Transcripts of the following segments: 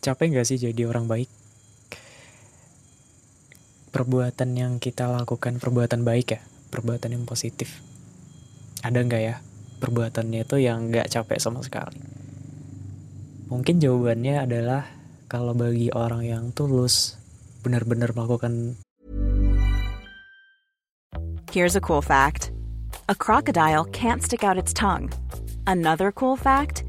Capek gak sih jadi orang baik? Perbuatan yang kita lakukan perbuatan baik ya, perbuatan yang positif. Ada nggak ya perbuatannya itu yang nggak capek sama sekali? Mungkin jawabannya adalah kalau bagi orang yang tulus, benar-benar melakukan Here's a cool fact a crocodile can't stick out its tongue. Another cool fact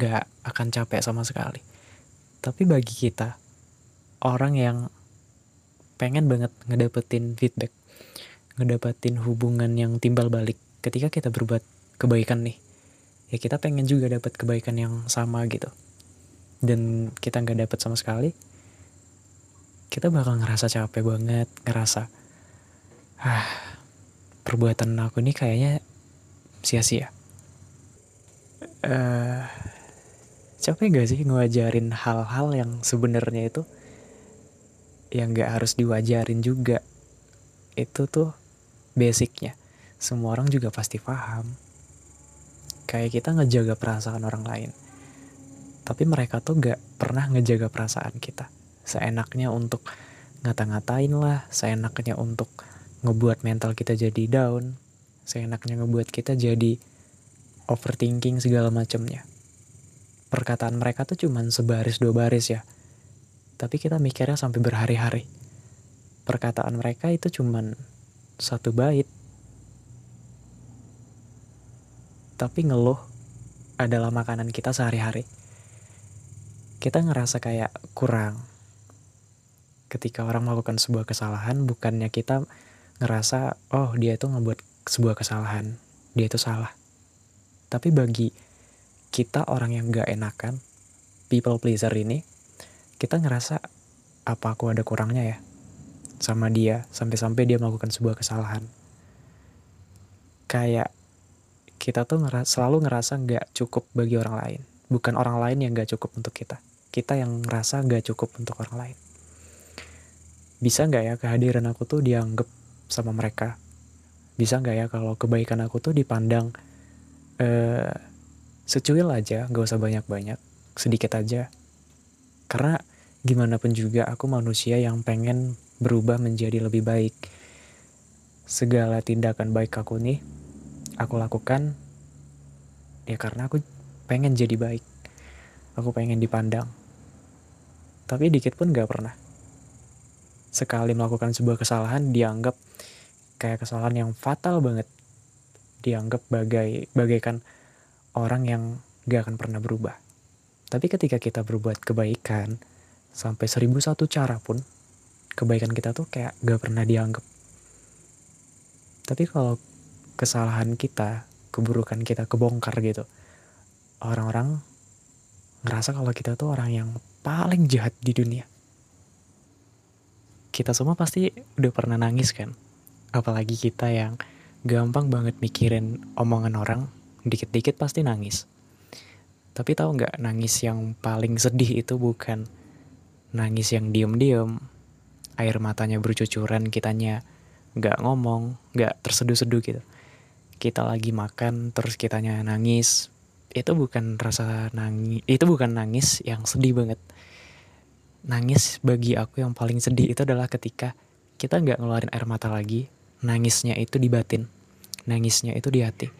gak akan capek sama sekali. Tapi bagi kita, orang yang pengen banget ngedapetin feedback, ngedapetin hubungan yang timbal balik ketika kita berbuat kebaikan nih, ya kita pengen juga dapat kebaikan yang sama gitu. Dan kita nggak dapet sama sekali, kita bakal ngerasa capek banget, ngerasa, ah, perbuatan aku ini kayaknya sia-sia. Eh, capek gak sih ngewajarin hal-hal yang sebenarnya itu yang gak harus diwajarin juga. Itu tuh basicnya. Semua orang juga pasti paham. Kayak kita ngejaga perasaan orang lain. Tapi mereka tuh gak pernah ngejaga perasaan kita. Seenaknya untuk ngata-ngatain lah, seenaknya untuk ngebuat mental kita jadi down, seenaknya ngebuat kita jadi overthinking segala macamnya. Perkataan mereka tuh cuman sebaris dua baris ya. Tapi kita mikirnya sampai berhari-hari. Perkataan mereka itu cuman satu bait. Tapi ngeluh adalah makanan kita sehari-hari. Kita ngerasa kayak kurang. Ketika orang melakukan sebuah kesalahan, bukannya kita ngerasa, oh dia itu ngebuat sebuah kesalahan. Dia itu salah. Tapi bagi kita orang yang gak enakan, people pleaser ini, kita ngerasa apa aku ada kurangnya ya sama dia sampai-sampai dia melakukan sebuah kesalahan. Kayak kita tuh ngeras selalu ngerasa gak cukup bagi orang lain. Bukan orang lain yang gak cukup untuk kita. Kita yang ngerasa gak cukup untuk orang lain. Bisa gak ya kehadiran aku tuh dianggap sama mereka? Bisa gak ya kalau kebaikan aku tuh dipandang eh, secuil aja, gak usah banyak-banyak, sedikit aja. Karena gimana pun juga aku manusia yang pengen berubah menjadi lebih baik. Segala tindakan baik aku nih, aku lakukan ya karena aku pengen jadi baik. Aku pengen dipandang. Tapi dikit pun gak pernah. Sekali melakukan sebuah kesalahan dianggap kayak kesalahan yang fatal banget. Dianggap bagai bagaikan orang yang gak akan pernah berubah. Tapi ketika kita berbuat kebaikan, sampai seribu satu cara pun, kebaikan kita tuh kayak gak pernah dianggap. Tapi kalau kesalahan kita, keburukan kita kebongkar gitu, orang-orang ngerasa kalau kita tuh orang yang paling jahat di dunia. Kita semua pasti udah pernah nangis kan? Apalagi kita yang gampang banget mikirin omongan orang dikit-dikit pasti nangis. Tapi tahu nggak nangis yang paling sedih itu bukan nangis yang diem-diem, air matanya bercucuran, kitanya nggak ngomong, nggak terseduh-seduh gitu. Kita lagi makan terus kitanya nangis, itu bukan rasa nangis, itu bukan nangis yang sedih banget. Nangis bagi aku yang paling sedih itu adalah ketika kita nggak ngeluarin air mata lagi, nangisnya itu di batin, nangisnya itu di hati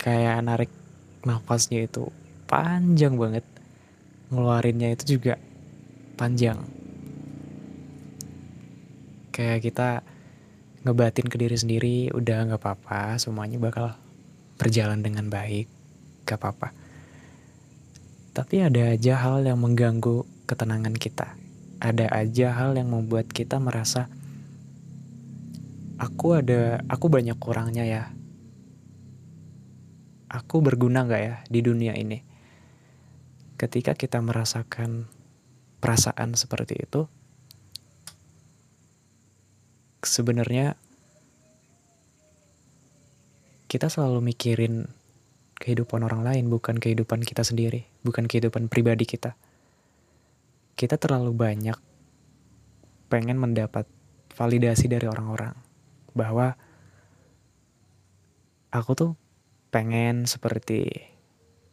kayak narik nafasnya itu panjang banget. Ngeluarinnya itu juga panjang. Kayak kita ngebatin ke diri sendiri udah nggak apa-apa semuanya bakal berjalan dengan baik gak apa-apa. Tapi ada aja hal yang mengganggu ketenangan kita. Ada aja hal yang membuat kita merasa aku ada aku banyak kurangnya ya aku berguna nggak ya di dunia ini? Ketika kita merasakan perasaan seperti itu, sebenarnya kita selalu mikirin kehidupan orang lain, bukan kehidupan kita sendiri, bukan kehidupan pribadi kita. Kita terlalu banyak pengen mendapat validasi dari orang-orang bahwa aku tuh pengen seperti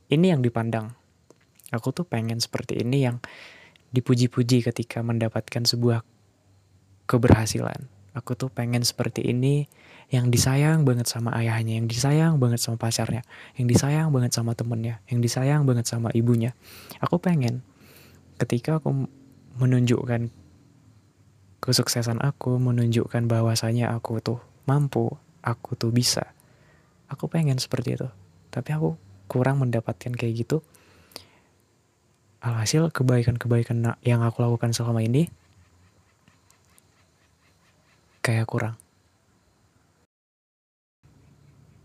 ini yang dipandang. Aku tuh pengen seperti ini yang dipuji-puji ketika mendapatkan sebuah keberhasilan. Aku tuh pengen seperti ini yang disayang banget sama ayahnya, yang disayang banget sama pacarnya, yang disayang banget sama temennya, yang disayang banget sama ibunya. Aku pengen ketika aku menunjukkan kesuksesan aku, menunjukkan bahwasanya aku tuh mampu, aku tuh bisa aku pengen seperti itu. Tapi aku kurang mendapatkan kayak gitu. Alhasil kebaikan-kebaikan yang aku lakukan selama ini kayak kurang.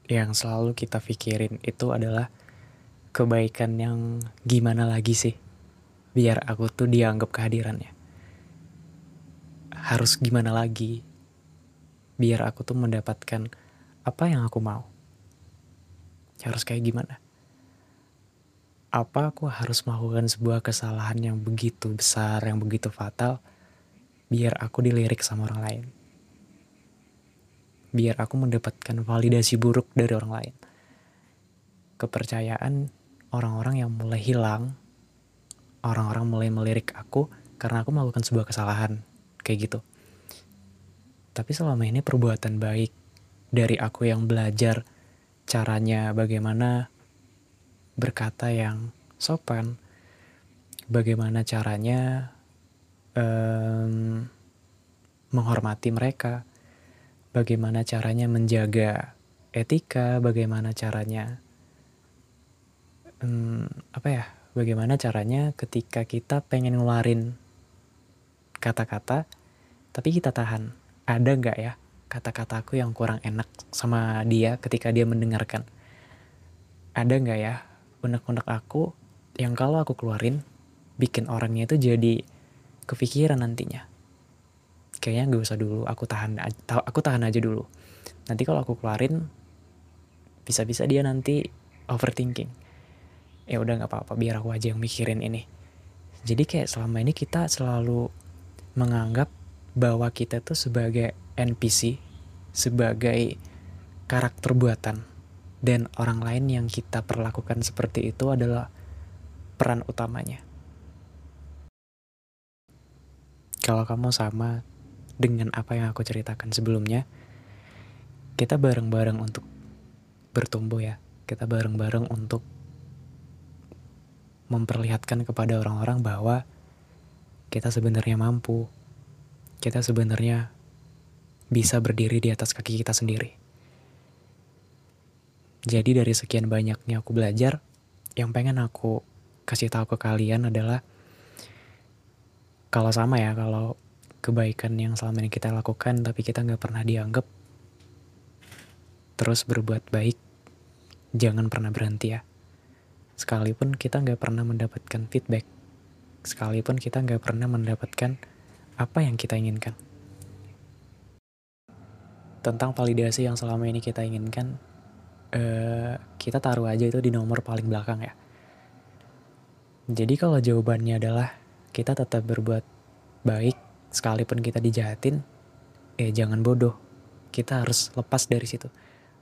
Yang selalu kita pikirin itu adalah kebaikan yang gimana lagi sih? Biar aku tuh dianggap kehadirannya. Harus gimana lagi? Biar aku tuh mendapatkan apa yang aku mau harus kayak gimana? Apa aku harus melakukan sebuah kesalahan yang begitu besar, yang begitu fatal, biar aku dilirik sama orang lain? Biar aku mendapatkan validasi buruk dari orang lain. Kepercayaan orang-orang yang mulai hilang, orang-orang mulai melirik aku karena aku melakukan sebuah kesalahan, kayak gitu. Tapi selama ini perbuatan baik dari aku yang belajar caranya bagaimana berkata yang sopan, bagaimana caranya um, menghormati mereka, bagaimana caranya menjaga etika, bagaimana caranya um, apa ya, bagaimana caranya ketika kita pengen ngeluarin kata-kata, tapi kita tahan, ada nggak ya kata-kataku yang kurang enak sama dia ketika dia mendengarkan. Ada nggak ya unek-unek aku yang kalau aku keluarin bikin orangnya itu jadi kepikiran nantinya. Kayaknya gak usah dulu, aku tahan aku tahan aja dulu. Nanti kalau aku keluarin bisa-bisa dia nanti overthinking. Ya udah nggak apa-apa, biar aku aja yang mikirin ini. Jadi kayak selama ini kita selalu menganggap bahwa kita tuh sebagai NPC sebagai karakter buatan dan orang lain yang kita perlakukan seperti itu adalah peran utamanya. Kalau kamu sama dengan apa yang aku ceritakan sebelumnya, kita bareng-bareng untuk bertumbuh ya. Kita bareng-bareng untuk memperlihatkan kepada orang-orang bahwa kita sebenarnya mampu. Kita sebenarnya bisa berdiri di atas kaki kita sendiri. Jadi dari sekian banyaknya aku belajar, yang pengen aku kasih tahu ke kalian adalah kalau sama ya, kalau kebaikan yang selama ini kita lakukan tapi kita nggak pernah dianggap, terus berbuat baik, jangan pernah berhenti ya. Sekalipun kita nggak pernah mendapatkan feedback, sekalipun kita nggak pernah mendapatkan apa yang kita inginkan tentang validasi yang selama ini kita inginkan, uh, kita taruh aja itu di nomor paling belakang ya. Jadi kalau jawabannya adalah kita tetap berbuat baik sekalipun kita dijahatin, eh jangan bodoh. Kita harus lepas dari situ.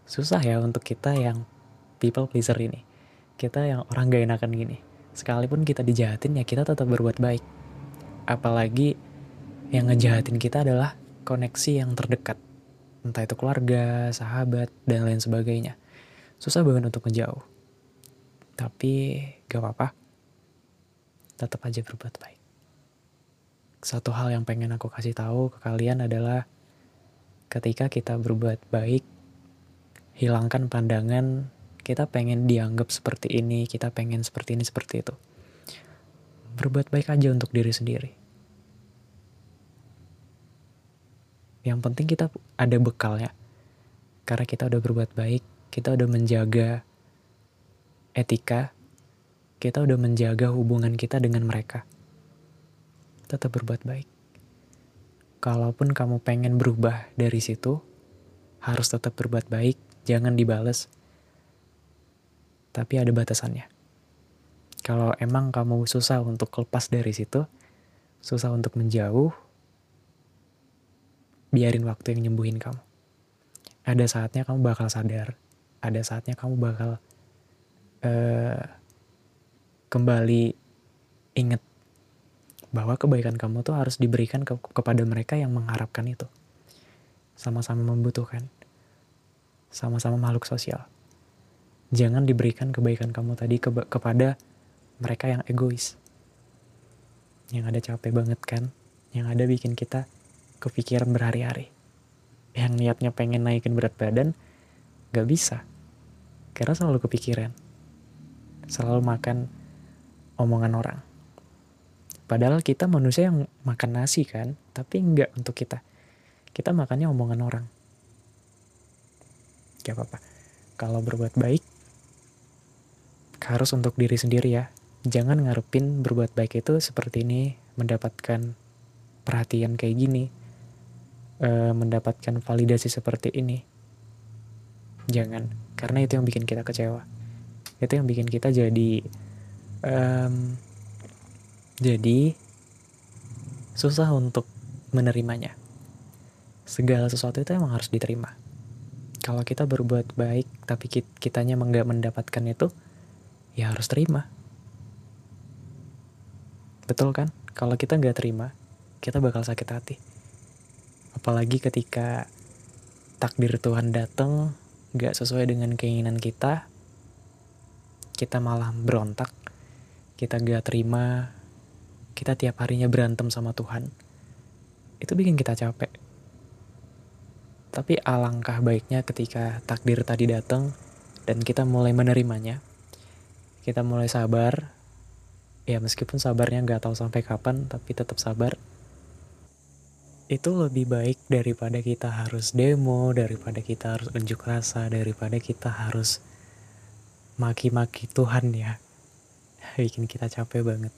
Susah ya untuk kita yang people pleaser ini. Kita yang orang gak enakan gini. Sekalipun kita dijahatin ya kita tetap berbuat baik. Apalagi yang ngejahatin kita adalah koneksi yang terdekat. Entah itu keluarga, sahabat, dan lain sebagainya. Susah banget untuk ngejauh. Tapi gak apa-apa. Tetap aja berbuat baik. Satu hal yang pengen aku kasih tahu ke kalian adalah ketika kita berbuat baik, hilangkan pandangan kita pengen dianggap seperti ini, kita pengen seperti ini, seperti itu. Berbuat baik aja untuk diri sendiri yang penting kita ada bekalnya. Karena kita udah berbuat baik kita udah menjaga etika kita udah menjaga hubungan kita dengan mereka. Tetap berbuat baik. Kalaupun kamu pengen berubah dari situ harus tetap berbuat baik jangan dibales. Tapi ada batasannya. Kalau emang kamu susah untuk lepas dari situ susah untuk menjauh biarin waktu yang nyembuhin kamu. Ada saatnya kamu bakal sadar, ada saatnya kamu bakal uh, kembali inget bahwa kebaikan kamu tuh harus diberikan ke kepada mereka yang mengharapkan itu. Sama-sama membutuhkan. Sama-sama makhluk sosial. Jangan diberikan kebaikan kamu tadi ke kepada mereka yang egois. Yang ada capek banget kan? Yang ada bikin kita kepikiran berhari-hari. Yang niatnya pengen naikin berat badan, gak bisa. Karena selalu kepikiran. Selalu makan omongan orang. Padahal kita manusia yang makan nasi kan, tapi enggak untuk kita. Kita makannya omongan orang. Gak apa-apa. Kalau berbuat baik, harus untuk diri sendiri ya. Jangan ngarepin berbuat baik itu seperti ini, mendapatkan perhatian kayak gini, uh, mendapatkan validasi seperti ini. Jangan, karena itu yang bikin kita kecewa. Itu yang bikin kita jadi um, jadi susah untuk menerimanya. Segala sesuatu itu emang harus diterima. Kalau kita berbuat baik tapi kitanya nggak mendapatkan itu, ya harus terima. Betul kan? Kalau kita nggak terima, kita bakal sakit hati apalagi ketika takdir Tuhan datang gak sesuai dengan keinginan kita kita malah berontak kita gak terima kita tiap harinya berantem sama Tuhan. Itu bikin kita capek. Tapi alangkah baiknya ketika takdir tadi datang dan kita mulai menerimanya kita mulai sabar. Ya meskipun sabarnya gak tahu sampai kapan tapi tetap sabar itu lebih baik daripada kita harus demo, daripada kita harus unjuk rasa, daripada kita harus maki-maki Tuhan ya. Bikin kita capek banget.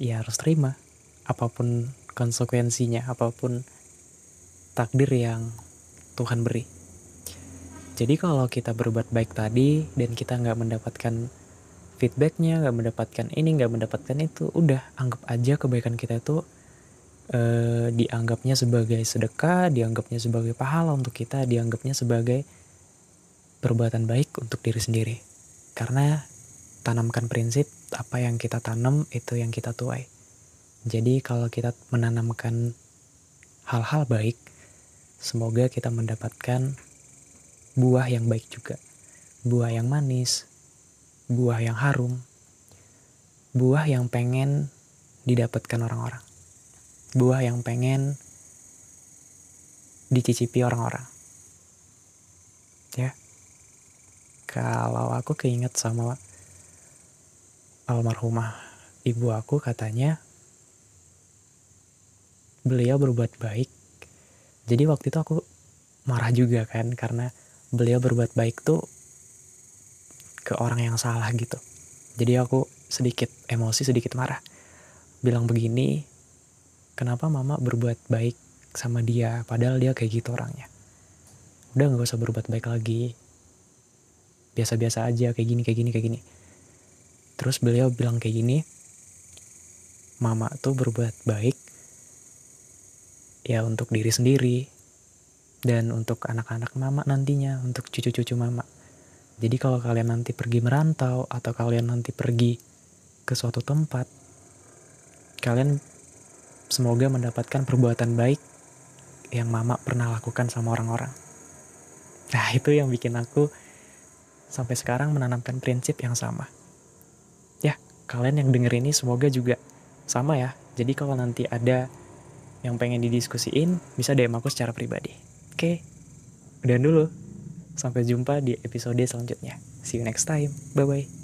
Ya harus terima apa pun konsekuensinya, apa pun takdir yang Tuhan beri. Jadi kalau kita berbuat baik tadi dan kita nggak mendapatkan feedbacknya, nggak mendapatkan ini, nggak mendapatkan itu, udah anggap aja kebaikan kita itu eh, dianggapnya sebagai sedekah, dianggapnya sebagai pahala untuk kita, dianggapnya sebagai perbuatan baik untuk diri sendiri. Karena tanamkan prinsip apa yang kita tanam itu yang kita tuai. Jadi kalau kita menanamkan hal-hal baik, semoga kita mendapatkan buah yang baik juga. Buah yang manis, buah yang harum, buah yang pengen didapatkan orang-orang buah yang pengen dicicipi orang-orang. Ya. Kalau aku keinget sama almarhumah ibu aku katanya beliau berbuat baik. Jadi waktu itu aku marah juga kan karena beliau berbuat baik tuh ke orang yang salah gitu. Jadi aku sedikit emosi, sedikit marah. Bilang begini, kenapa mama berbuat baik sama dia padahal dia kayak gitu orangnya? Udah gak usah berbuat baik lagi. Biasa-biasa aja kayak gini kayak gini kayak gini. Terus beliau bilang kayak gini mama tuh berbuat baik ya untuk diri sendiri dan untuk anak-anak mama nantinya untuk cucu-cucu mama. Jadi kalau kalian nanti pergi merantau atau kalian nanti pergi ke suatu tempat kalian semoga mendapatkan perbuatan baik yang mama pernah lakukan sama orang-orang nah itu yang bikin aku sampai sekarang menanamkan prinsip yang sama ya kalian yang denger ini semoga juga sama ya. Jadi kalau nanti ada yang pengen didiskusiin, bisa DM aku secara pribadi. Oke, udah dulu. Sampai jumpa di episode selanjutnya. See you next time. Bye-bye.